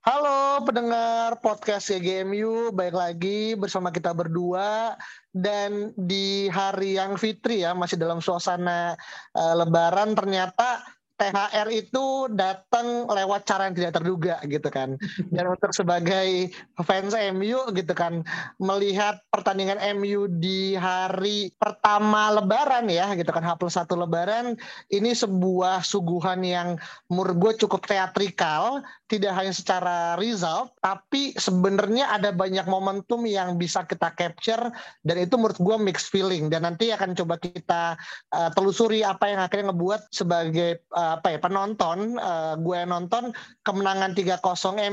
Halo pendengar podcast GMU, baik lagi bersama kita berdua. Dan di hari yang fitri ya masih dalam suasana uh, lebaran ternyata THR itu datang lewat cara yang tidak terduga gitu kan. Dan untuk sebagai fans MU gitu kan melihat pertandingan MU di hari pertama lebaran ya gitu kan H plus satu lebaran ini sebuah suguhan yang menurut gue cukup teatrikal tidak hanya secara result tapi sebenarnya ada banyak momentum yang bisa kita capture dan itu menurut gue mixed feeling dan nanti akan coba kita uh, telusuri apa yang akhirnya ngebuat sebagai uh, apa ya penonton uh, gue nonton kemenangan 3-0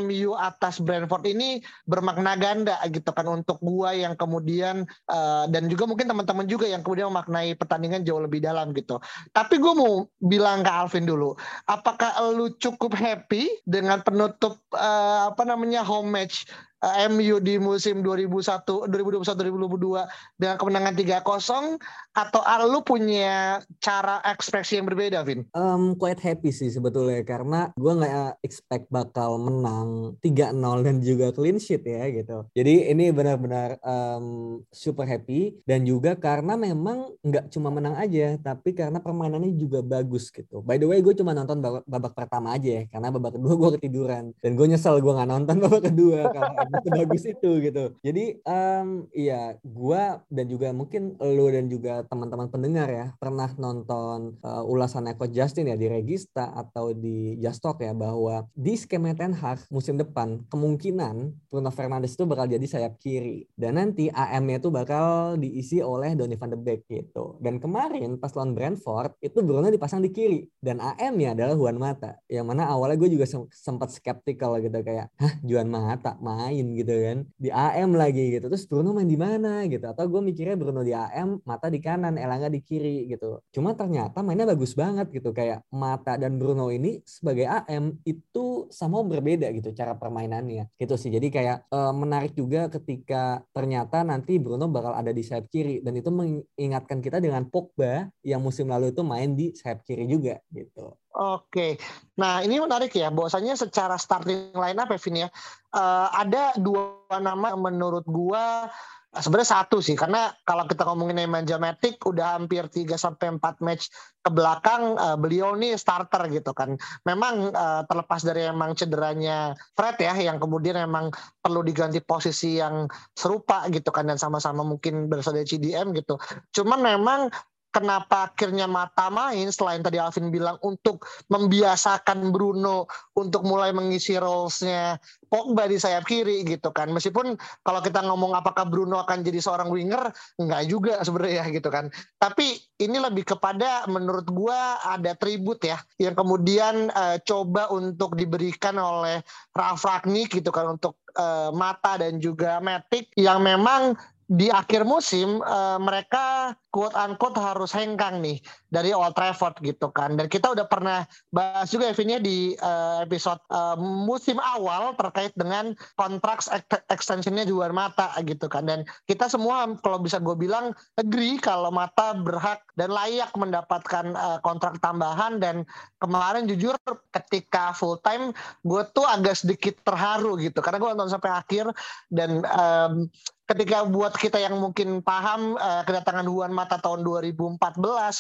MU atas Brentford ini bermakna ganda gitu kan untuk gue yang kemudian uh, dan juga mungkin teman-teman juga yang kemudian memaknai pertandingan jauh lebih dalam gitu. Tapi gue mau bilang ke Alvin dulu, apakah lu cukup happy dengan penutup uh, apa namanya home match uh, MU di musim 2001 2021 2022 dengan kemenangan 3-0 atau lu punya cara ekspresi yang berbeda, Vin? Um, quite happy sih sebetulnya karena gue nggak expect bakal menang 3-0 dan juga clean sheet ya gitu. Jadi ini benar-benar um, super happy dan juga karena memang nggak cuma menang aja tapi karena permainannya juga bagus gitu. By the way gue cuma nonton babak, babak pertama aja ya karena babak kedua gue ketiduran dan gue nyesel gue nggak nonton babak kedua karena sebagus itu gitu. Jadi um, iya gue dan juga mungkin lo dan juga teman-teman pendengar ya pernah nonton uh, ulasannya Coach Justin ya di Regista atau di Justok ya bahwa di skema Ten Hag musim depan kemungkinan Bruno Fernandes itu bakal jadi sayap kiri dan nanti AM-nya itu bakal diisi oleh Donny van de Beek gitu. Dan kemarin pas lawan Brentford itu Bruno dipasang di kiri dan AM-nya adalah Juan Mata yang mana awalnya gue juga sempat skeptikal gitu kayak hah Juan Mata main gitu kan di AM lagi gitu terus Bruno main di mana gitu atau gue mikirnya Bruno di AM Mata di kanan, Elanga di kiri gitu. Cuma ternyata mainnya bagus banget gitu. Kayak Mata dan Bruno ini sebagai AM itu sama berbeda gitu cara permainannya. Gitu sih. Jadi kayak e, menarik juga ketika ternyata nanti Bruno bakal ada di sayap kiri dan itu mengingatkan kita dengan Pogba yang musim lalu itu main di sayap kiri juga gitu. Oke, nah ini menarik ya. Bahwasanya secara starting line up, Evin ya, uh, ada dua nama menurut gua sebenarnya satu sih karena kalau kita ngomongin Nemanja Matic udah hampir 3 sampai 4 match ke belakang uh, beliau nih starter gitu kan. Memang uh, terlepas dari emang cederanya Fred ya yang kemudian emang perlu diganti posisi yang serupa gitu kan dan sama-sama mungkin berasal dari CDM gitu. Cuman memang kenapa akhirnya mata main selain tadi Alvin bilang untuk membiasakan Bruno untuk mulai mengisi roles-nya Pogba di sayap kiri gitu kan. Meskipun kalau kita ngomong apakah Bruno akan jadi seorang winger, enggak juga sebenarnya gitu kan. Tapi ini lebih kepada menurut gua ada tribut ya yang kemudian uh, coba untuk diberikan oleh Ralf Ragnik gitu kan untuk uh, Mata dan juga Matic yang memang di akhir musim uh, mereka quote unquote harus hengkang nih dari Old Trafford gitu kan. Dan kita udah pernah bahas juga Evin ya di uh, episode uh, musim awal terkait dengan kontrak extensionnya Juan Mata gitu kan. Dan kita semua kalau bisa gue bilang agree kalau Mata berhak dan layak mendapatkan uh, kontrak tambahan dan kemarin jujur ketika full time gue tuh agak sedikit terharu gitu. Karena gue nonton sampai akhir dan um, ketika buat kita yang mungkin paham uh, kedatangan Juan Mata tahun 2014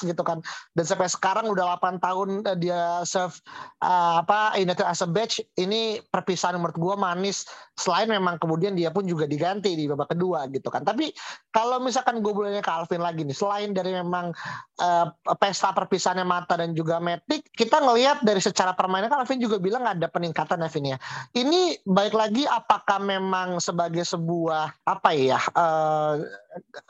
gitu kan. Dan sampai sekarang udah 8 tahun uh, dia serve uh, apa United as a badge ini perpisahan menurut gue manis. Selain memang kemudian dia pun juga diganti di babak kedua gitu kan. Tapi kalau misalkan gue bolehnya ke Alvin lagi nih selain dari memang uh, pesta perpisahannya Mata dan juga Matic kita ngelihat dari secara permainan kan Alvin juga bilang ada peningkatan Alvin ya. Ini baik lagi apakah memang sebagai sebuah apa ya uh,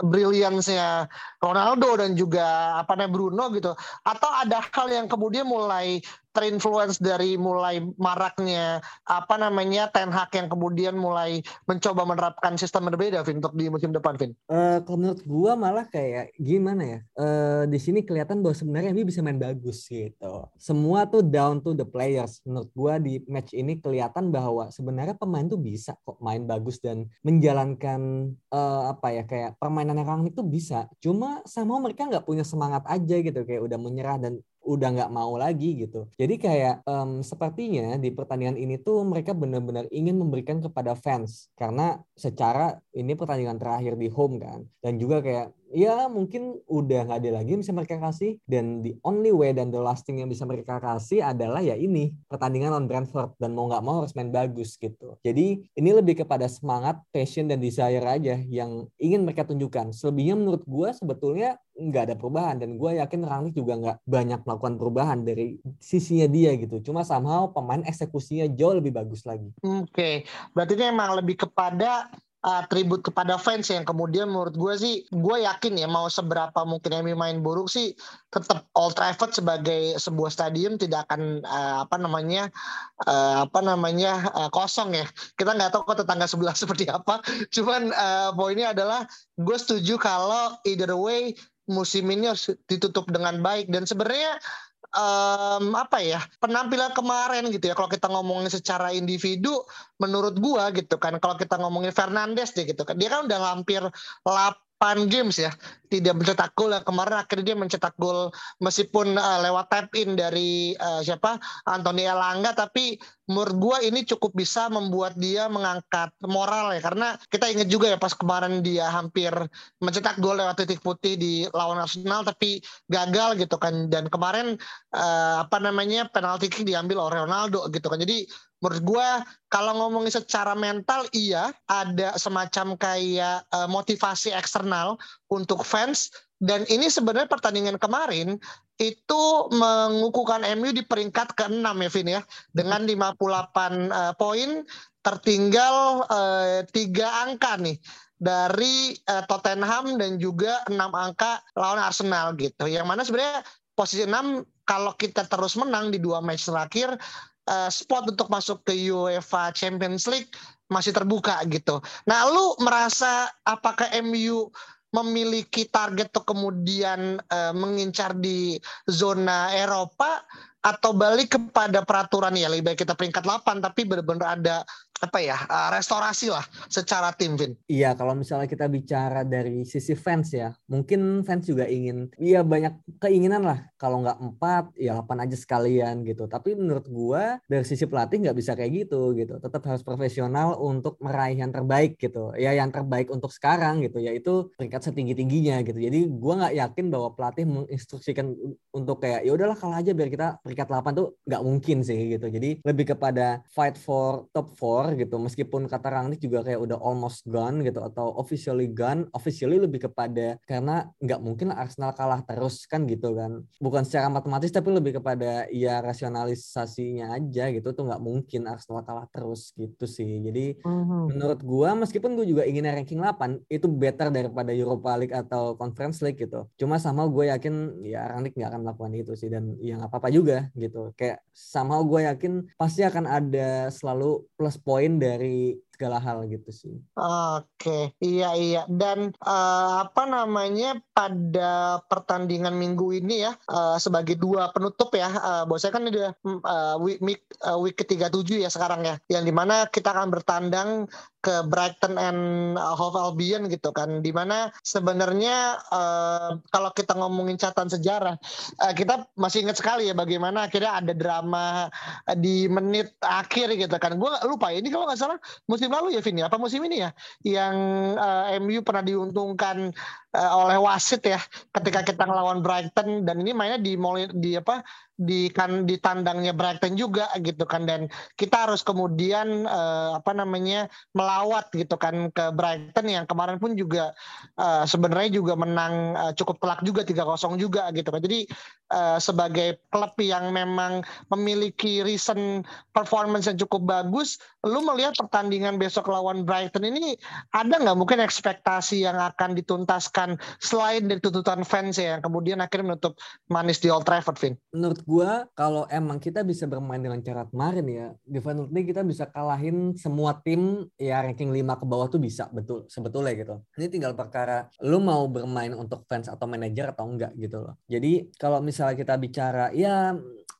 brilliance-nya Ronaldo dan juga apa namanya Bruno gitu atau ada hal yang kemudian mulai terinfluence dari mulai maraknya apa namanya Ten Hag yang kemudian mulai mencoba menerapkan sistem berbeda Vin untuk di musim depan Vin? Uh, kalau menurut gua malah kayak gimana ya? Uh, di sini kelihatan bahwa sebenarnya MU bisa main bagus gitu. Semua tuh down to the players. Menurut gua di match ini kelihatan bahwa sebenarnya pemain tuh bisa kok main bagus dan menjalankan uh, apa ya kayak permainan yang itu bisa. Cuma sama mereka nggak punya semangat aja gitu kayak udah menyerah dan udah nggak mau lagi gitu. Jadi kayak um, sepertinya di pertandingan ini tuh mereka benar-benar ingin memberikan kepada fans karena secara ini pertandingan terakhir di home kan dan juga kayak ya mungkin udah nggak ada lagi yang bisa mereka kasih. Dan the only way dan the last thing yang bisa mereka kasih adalah ya ini pertandingan on Brentford. Dan mau nggak mau harus main bagus gitu. Jadi ini lebih kepada semangat passion dan desire aja yang ingin mereka tunjukkan. Selebihnya menurut gue sebetulnya nggak ada perubahan. Dan gue yakin Rangnick juga nggak banyak melakukan perubahan dari sisinya dia gitu. Cuma somehow pemain eksekusinya jauh lebih bagus lagi. Oke okay. berarti ini emang lebih kepada uh, tribut kepada fans yang kemudian menurut gue sih gue yakin ya mau seberapa mungkin MU main buruk sih tetap Old Trafford sebagai sebuah stadium tidak akan uh, apa namanya uh, apa namanya uh, kosong ya. Kita nggak tahu kok tetangga sebelah seperti apa. Cuman uh, poinnya adalah gue setuju kalau either way musim ini harus ditutup dengan baik. Dan sebenarnya um, apa ya penampilan kemarin gitu ya. Kalau kita ngomongin secara individu menurut gua gitu kan. Kalau kita ngomongin Fernandes deh gitu kan. Dia kan udah hampir lap 8 games ya tidak mencetak gol ya. Kemarin akhirnya dia mencetak gol meskipun uh, lewat tap in dari uh, siapa? Anthony Elanga. Tapi menurut gua ini cukup bisa membuat dia mengangkat moral ya. Karena kita ingat juga ya pas kemarin dia hampir mencetak gol lewat titik putih di lawan Arsenal tapi gagal gitu kan. Dan kemarin uh, apa namanya penalti kick diambil oleh Ronaldo gitu kan. Jadi menurut gue kalau ngomongin secara mental iya ada semacam kayak uh, motivasi eksternal untuk fans dan ini sebenarnya pertandingan kemarin itu mengukuhkan MU di peringkat ke-6 ya Vin ya dengan 58 uh, eh, poin tertinggal uh, tiga angka nih dari uh, Tottenham dan juga enam angka lawan Arsenal gitu. Yang mana sebenarnya posisi 6 kalau kita terus menang di dua match terakhir uh, spot untuk masuk ke UEFA Champions League masih terbuka gitu. Nah, lu merasa apakah MU memiliki target untuk kemudian uh, mengincar di zona Eropa atau balik kepada peraturan ya lebih baik kita peringkat 8 tapi benar-benar ada apa ya uh, restorasi lah secara tim Vin. Iya kalau misalnya kita bicara dari sisi fans ya mungkin fans juga ingin iya banyak keinginan lah. Kalau nggak empat ya delapan aja sekalian gitu. Tapi menurut gua dari sisi pelatih nggak bisa kayak gitu gitu. Tetap harus profesional untuk meraih yang terbaik gitu. Ya yang terbaik untuk sekarang gitu. Yaitu peringkat setinggi tingginya gitu. Jadi gua nggak yakin bahwa pelatih menginstruksikan untuk kayak ya udahlah kalah aja biar kita peringkat 8 tuh nggak mungkin sih gitu. Jadi lebih kepada fight for top 4 gitu meskipun kata Rangnick juga kayak udah almost gone gitu atau officially gone officially lebih kepada karena nggak mungkin Arsenal kalah terus kan gitu kan. Bukan secara matematis tapi lebih kepada ya rasionalisasinya aja gitu tuh nggak mungkin Arsenal kalah terus gitu sih. Jadi mm-hmm. menurut gua meskipun gua juga ingin ranking 8 itu better daripada Europa League atau Conference League gitu. Cuma sama gue yakin ya Rangnick nggak akan melakukan itu sih dan ya nggak apa-apa juga gitu. Kayak sama gue yakin pasti akan ada selalu plus point poin dari segala hal gitu sih. Oke, iya iya. Dan uh, apa namanya pada pertandingan minggu ini ya uh, sebagai dua penutup ya, uh, bos saya kan udah uh, week week, uh, week ketiga tujuh ya sekarang ya, yang di mana kita akan bertandang ke Brighton and Hove Albion gitu kan di mana sebenarnya uh, kalau kita ngomongin catatan sejarah uh, kita masih ingat sekali ya bagaimana akhirnya ada drama di menit akhir gitu kan gue lupa ini kalau nggak salah musim lalu ya Vini apa musim ini ya yang uh, MU pernah diuntungkan uh, oleh wasit ya ketika kita ngelawan Brighton dan ini mainnya di di apa di kan di tandangnya Brighton juga gitu kan dan kita harus kemudian uh, apa namanya melawat gitu kan ke Brighton yang kemarin pun juga uh, sebenarnya juga menang uh, cukup telak juga 3-0 juga gitu kan. Jadi uh, sebagai klub yang memang memiliki recent performance yang cukup bagus, lu melihat pertandingan besok lawan Brighton ini ada nggak mungkin ekspektasi yang akan dituntaskan selain dari tuntutan fans ya yang kemudian akhirnya menutup manis di Old Trafford, Vin? Menurut gue kalau emang kita bisa bermain dengan cara kemarin ya definitely kita bisa kalahin semua tim ya ranking 5 ke bawah tuh bisa betul sebetulnya gitu ini tinggal perkara lu mau bermain untuk fans atau manajer atau enggak gitu loh jadi kalau misalnya kita bicara ya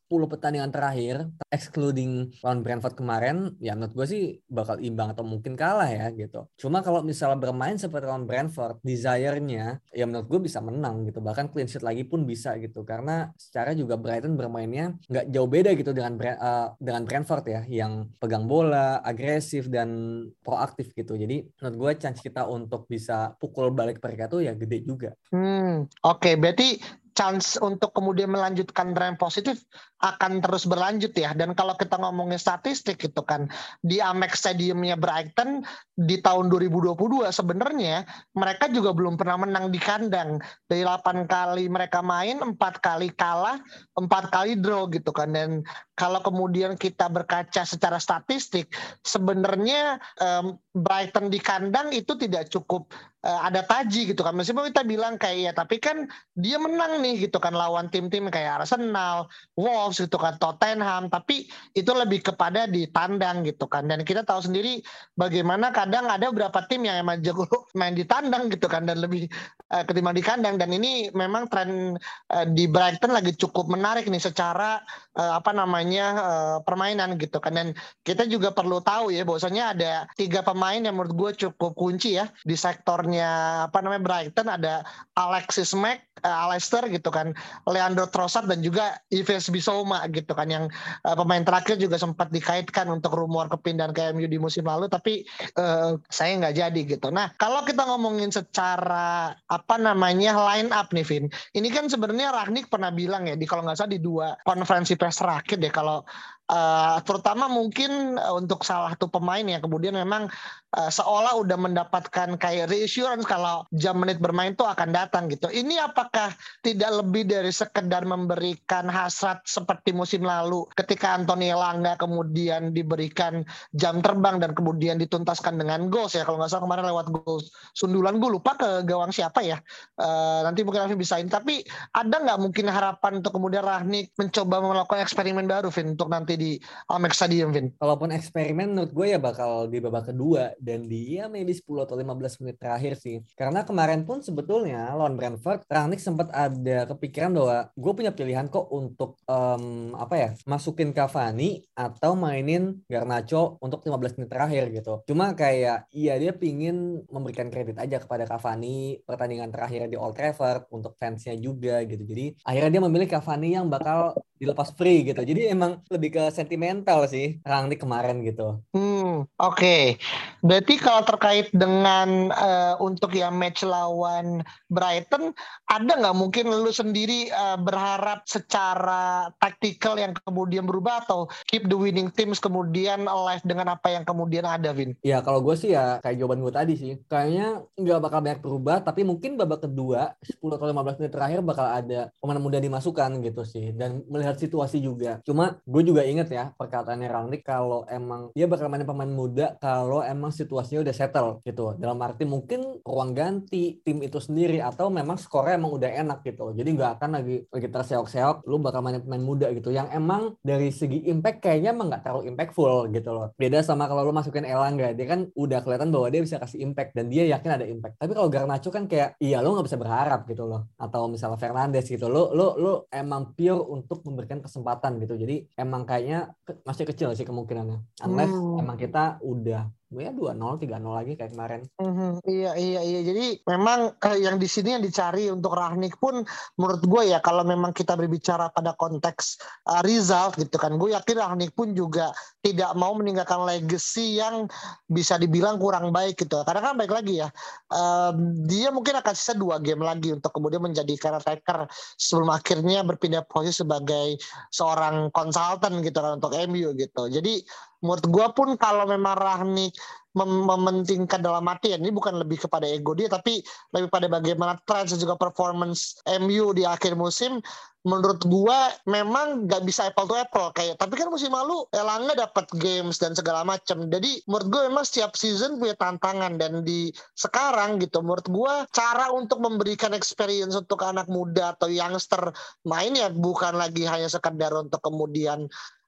10 pertandingan terakhir, excluding lawan Brentford kemarin, ya menurut gue sih bakal imbang atau mungkin kalah ya gitu. Cuma kalau misalnya bermain seperti lawan Brentford, desire-nya ya menurut gue bisa menang gitu. Bahkan clean sheet lagi pun bisa gitu. Karena secara juga Brighton bermainnya nggak jauh beda gitu dengan uh, dengan Brentford ya, yang pegang bola, agresif dan proaktif gitu. Jadi menurut gue chance kita untuk bisa pukul balik mereka tuh ya gede juga. Hmm, oke. Okay. Berarti chance untuk kemudian melanjutkan tren positif akan terus berlanjut ya. Dan kalau kita ngomongin statistik gitu kan, di Amex Stadiumnya Brighton di tahun 2022 sebenarnya mereka juga belum pernah menang di kandang. Dari 8 kali mereka main, 4 kali kalah, 4 kali draw gitu kan. Dan kalau kemudian kita berkaca secara statistik, sebenarnya um, Brighton di kandang itu tidak cukup uh, ada taji gitu kan. Meskipun kita bilang kayak ya, tapi kan dia menang nih gitu kan lawan tim-tim kayak Arsenal, Wolves gitu kan, Tottenham. Tapi itu lebih kepada di tandang gitu kan. Dan kita tahu sendiri bagaimana kadang ada beberapa tim yang emang jago main di tandang gitu kan dan lebih uh, ketimbang di kandang. Dan ini memang tren uh, di Brighton lagi cukup menarik nih secara uh, apa namanya uh, permainan gitu kan. Dan kita juga perlu tahu ya bahwasanya ada tiga pemain yang menurut gue cukup kunci ya di sektornya apa namanya Brighton ada Alexis Mack, uh, gitu kan, Leandro Trossard dan juga Ives Bissouma gitu kan yang uh, pemain terakhir juga sempat dikaitkan untuk rumor kepindahan ke MU di musim lalu tapi uh, saya nggak jadi gitu. Nah kalau kita ngomongin secara apa namanya line up nih Vin, ini kan sebenarnya Ragnik pernah bilang ya di kalau nggak salah di dua konferensi pers terakhir deh kalau uh, terutama mungkin uh, untuk salah satu pemain yang kemudian memang uh, seolah udah mendapatkan kayak reassurance kalau jam menit bermain itu akan datang gitu. Ini apakah tidak lebih dari sekedar memberikan hasrat seperti musim lalu ketika Anthony Elanga kemudian diberikan jam terbang dan kemudian dituntaskan dengan goals ya? Kalau nggak salah kemarin lewat goals sundulan. Gue lupa ke gawang siapa ya. Uh, nanti mungkin Raffi bisa ini. Tapi ada nggak mungkin harapan untuk kemudian Rahnik mencoba melakukan eksperimen baru Vin untuk nanti di Amex Stadium, Vin? Kalaupun eksperimen menurut gue ya bakal di babak kedua dan di ya maybe 10 atau 15 menit terakhir sih. Karena kemarin pun sebetulnya lawan Brentford, Rangnick sempat ada kepikiran bahwa gue punya pilihan kok untuk um, apa ya masukin Cavani atau mainin Garnacho untuk 15 menit terakhir gitu. Cuma kayak iya dia pingin memberikan kredit aja kepada Cavani pertandingan terakhir di Old Trafford untuk fansnya juga gitu. Jadi akhirnya dia memilih Cavani yang bakal dilepas free gitu. Jadi emang lebih ke sentimental sih Rangnick kemarin gitu. Hmm, oke. Okay. Berarti kalau terkait dengan uh, untuk yang match lawan Brighton, ada nggak mungkin lu sendiri uh, berharap secara taktikal yang kemudian berubah atau keep the winning teams kemudian alive dengan apa yang kemudian ada, Vin? Ya kalau gue sih ya kayak jawaban gue tadi sih, kayaknya nggak bakal banyak berubah, tapi mungkin babak kedua 10 atau 15 menit terakhir bakal ada pemain muda dimasukkan gitu sih, dan melihat situasi juga. Cuma gue juga inget ya perkataannya Rangnick kalau emang dia bakal main muda kalau emang situasinya udah settle gitu. Dalam arti mungkin ruang ganti tim itu sendiri atau memang skornya emang udah enak gitu. Jadi nggak akan lagi lagi terseok-seok lu bakal main pemain muda gitu yang emang dari segi impact kayaknya emang nggak terlalu impactful gitu loh. Beda sama kalau lu masukin Elangga, dia kan udah kelihatan bahwa dia bisa kasih impact dan dia yakin ada impact. Tapi kalau Garnacho kan kayak iya lu nggak bisa berharap gitu loh. Atau misalnya Fernandes gitu. Lu lu lu emang pure untuk memberikan kesempatan gitu. Jadi emang kayaknya masih kecil sih kemungkinannya. Unless hmm. emang kita udah ya dua nol tiga nol lagi kayak kemarin. Mm-hmm, iya iya iya. Jadi memang eh, yang di sini yang dicari untuk Rahnik pun menurut gue ya kalau memang kita berbicara pada konteks uh, result gitu kan, gue yakin Rahnik pun juga tidak mau meninggalkan legacy yang bisa dibilang kurang baik gitu. Karena kan baik lagi ya, um, dia mungkin akan sisa dua game lagi untuk kemudian menjadi caretaker sebelum akhirnya berpindah posisi sebagai seorang konsultan gitu kan untuk MU gitu. Jadi menurut gue pun kalau memang Rahnik mem mementingkan dalam arti ya ini bukan lebih kepada ego dia tapi lebih pada bagaimana trend dan juga performance MU di akhir musim menurut gua memang nggak bisa apple to apple kayak tapi kan musim lalu Elanga dapat games dan segala macam jadi menurut gua memang setiap season punya tantangan dan di sekarang gitu menurut gua cara untuk memberikan experience untuk anak muda atau youngster main ya bukan lagi hanya sekedar untuk kemudian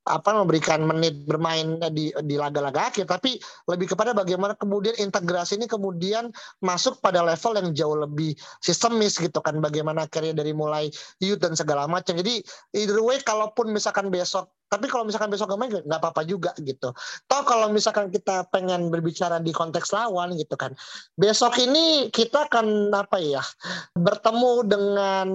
apa memberikan menit bermain di di laga-laga akhir. Tapi lebih kepada bagaimana kemudian integrasi ini kemudian masuk pada level yang jauh lebih sistemis gitu kan. Bagaimana akhirnya dari mulai youth dan segala macam. Jadi either way kalaupun misalkan besok tapi kalau misalkan besok gak main nggak apa-apa juga gitu. Toh kalau misalkan kita pengen berbicara di konteks lawan gitu kan, besok ini kita akan apa ya bertemu dengan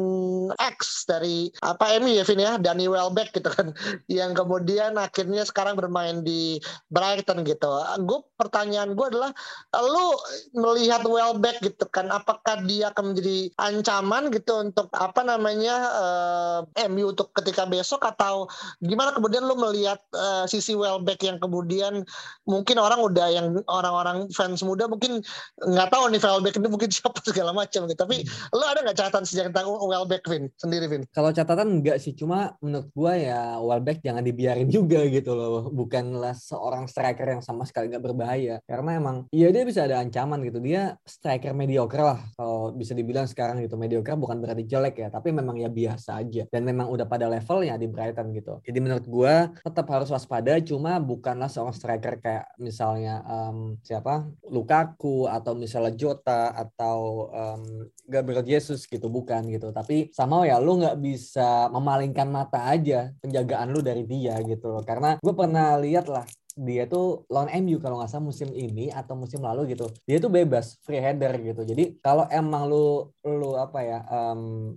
X dari apa MU ya Vin ya, Danny Welbeck gitu kan, yang kemudian akhirnya sekarang bermain di Brighton gitu. Gue pertanyaan gue adalah, lu melihat Welbeck gitu kan, apakah dia akan menjadi ancaman gitu untuk apa namanya uh, eh, MU untuk ketika besok atau gimana? Kemudian lu melihat uh, sisi Welbeck yang kemudian mungkin orang udah yang orang-orang fans muda mungkin nggak tahu nih Welbeck ini mungkin siapa segala macam gitu. Tapi hmm. lu ada nggak catatan sejak tentang Welbeck Vin sendiri Vin? Kalau catatan enggak sih, cuma menurut gua ya Welbeck jangan dibiarin juga gitu loh. Bukanlah seorang striker yang sama sekali nggak berbahaya. Karena emang iya dia bisa ada ancaman gitu. Dia striker mediocre lah kalau bisa dibilang sekarang gitu. Mediocre bukan berarti jelek ya, tapi memang ya biasa aja. Dan memang udah pada levelnya di Brighton gitu. Jadi menurut gue tetap harus waspada cuma bukanlah seorang striker kayak misalnya um, siapa? Lukaku atau misalnya Jota atau um, Gabriel Jesus gitu bukan gitu. Tapi sama ya lu nggak bisa memalingkan mata aja penjagaan lu dari dia gitu loh. Karena gue pernah lihat lah dia tuh lawan MU kalau nggak salah musim ini atau musim lalu gitu. Dia tuh bebas free header gitu. Jadi kalau emang lu lu apa ya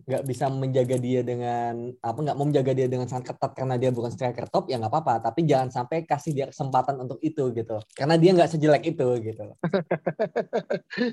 nggak um, bisa menjaga dia dengan apa nggak mau menjaga dia dengan sangat ketat karena dia bukan striker top ya nggak apa-apa. Tapi jangan sampai kasih dia kesempatan untuk itu gitu. Karena dia nggak sejelek itu gitu.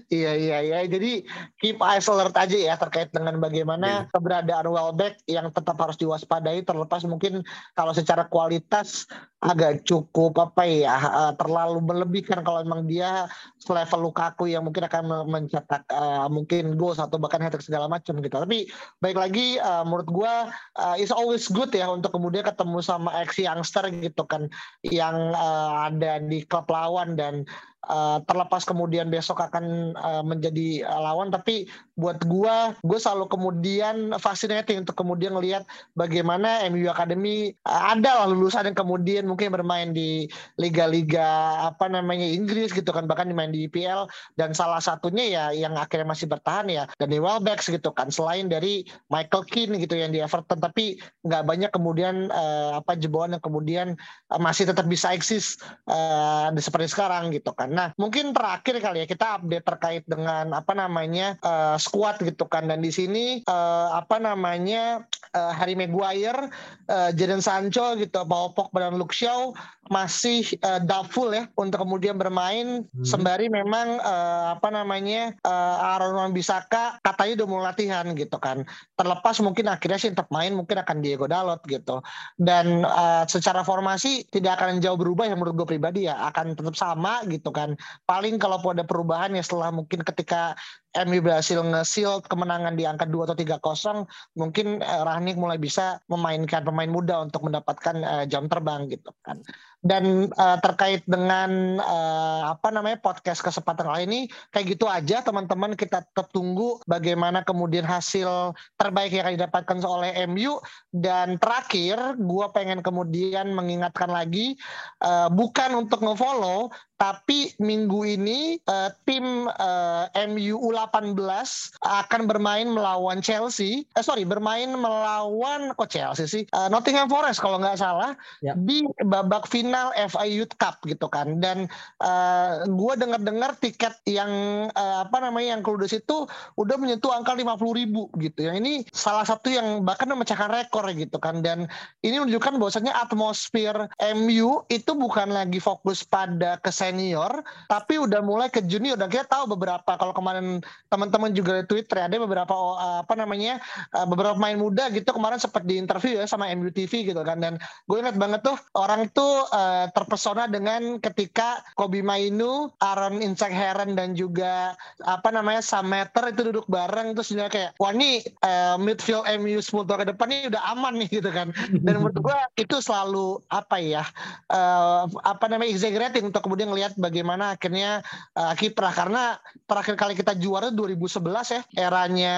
Iya iya iya. Jadi keep eyes alert aja ya terkait dengan bagaimana yeah. keberadaan Welbeck yang tetap harus diwaspadai terlepas mungkin kalau secara kualitas agak cukup apa ya uh, terlalu melebihkan kalau memang dia selevel Lukaku yang mungkin akan mencetak uh, mungkin gol atau bahkan hat segala macam gitu. Tapi baik lagi uh, menurut gua uh, it's always good ya untuk kemudian ketemu sama ex youngster gitu kan yang uh, ada di klub lawan dan uh, terlepas kemudian besok akan uh, menjadi uh, lawan. Tapi buat gua gue selalu kemudian fascinating untuk kemudian melihat bagaimana MU Academy uh, ada lah lulusan yang kemudian mungkin bermain di liga-liga apa namanya Inggris gitu kan. Bahkan main di IPL dan salah satunya ya yang akhirnya masih bertahan ya Danny Welbeck gitu kan. Selain dari Michael Keane gitu yang di Everton. Tapi nggak banyak kemudian uh, apa jebolan yang kemudian uh, masih tetap bisa eksis uh, seperti sekarang gitu kan Nah, mungkin terakhir kali ya kita update terkait dengan apa namanya uh, squad gitu kan. Dan di sini uh, apa namanya uh, Harry Maguire, uh, Jadon Sancho gitu, Paul Pogba dan Luke Shaw masih uh, doubtful ya untuk kemudian bermain hmm. sembari memang uh, apa namanya uh, Aaron Wan Bisaka katanya udah mulai latihan gitu kan. Terlepas mungkin akhirnya sih tetap main mungkin akan Diego Dalot gitu. Dan uh, secara formasi tidak akan jauh berubah yang menurut gue pribadi ya akan tetap sama gitu kan kan paling kalau ada perubahan ya setelah mungkin ketika MU berhasil ngesil kemenangan di angka 2 atau 3 kosong mungkin uh, Rahnik mulai bisa memainkan pemain muda untuk mendapatkan uh, jam terbang gitu kan. Dan uh, terkait dengan uh, apa namanya podcast kesempatan kali ini kayak gitu aja teman-teman. Kita tunggu bagaimana kemudian hasil terbaik yang akan didapatkan oleh MU dan terakhir gue pengen kemudian mengingatkan lagi uh, bukan untuk ngefollow tapi minggu ini uh, tim uh, MU U18 akan bermain melawan Chelsea. Eh sorry, bermain melawan kok Chelsea sih? Uh, Nottingham Forest kalau nggak salah ya. di babak final FA Youth Cup gitu kan. Dan uh, gue dengar-dengar tiket yang uh, apa namanya yang kudus itu udah menyentuh angka 50 ribu gitu ya. Ini salah satu yang bahkan memecahkan rekor gitu kan. Dan ini menunjukkan bahwasanya atmosfer MU itu bukan lagi fokus pada kesehatan senior tapi udah mulai ke junior. Dan kita tahu beberapa kalau kemarin teman-teman juga di Twitter ada beberapa uh, apa namanya uh, beberapa pemain muda gitu kemarin sempat di interview ya sama MUTV gitu kan. Dan gue ingat banget tuh orang itu uh, terpesona dengan ketika Kobi Mainu, Aaron Insek Heron dan juga apa namanya Sameter itu duduk bareng. Terus dia kayak wah ini uh, midfield MU 10 tahun ke depan ini udah aman nih gitu kan. Dan menurut gue itu selalu apa ya uh, apa namanya exaggerating untuk kemudian ngelihat bagaimana akhirnya uh, kiprah. Karena terakhir kali kita juara 2011 ya eranya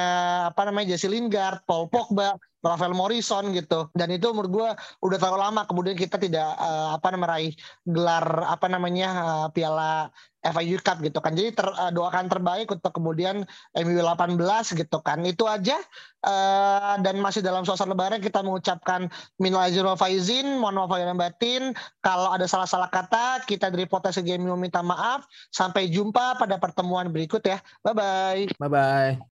apa namanya Jesse Lingard, Paul Pogba, Rafael Morrison gitu dan itu menurut gue udah terlalu lama kemudian kita tidak uh, apa meraih gelar apa namanya uh, piala FIU Cup gitu kan. Jadi ter, uh, doakan terbaik untuk kemudian MU 18 gitu kan. Itu aja uh, dan masih dalam suasana lebaran kita mengucapkan minal aizin wal faizin, mohon maaf lahir batin. Kalau ada salah-salah kata, kita dari potensi game minta maaf. Sampai jumpa pada pertemuan berikut ya. Bye bye. Bye bye.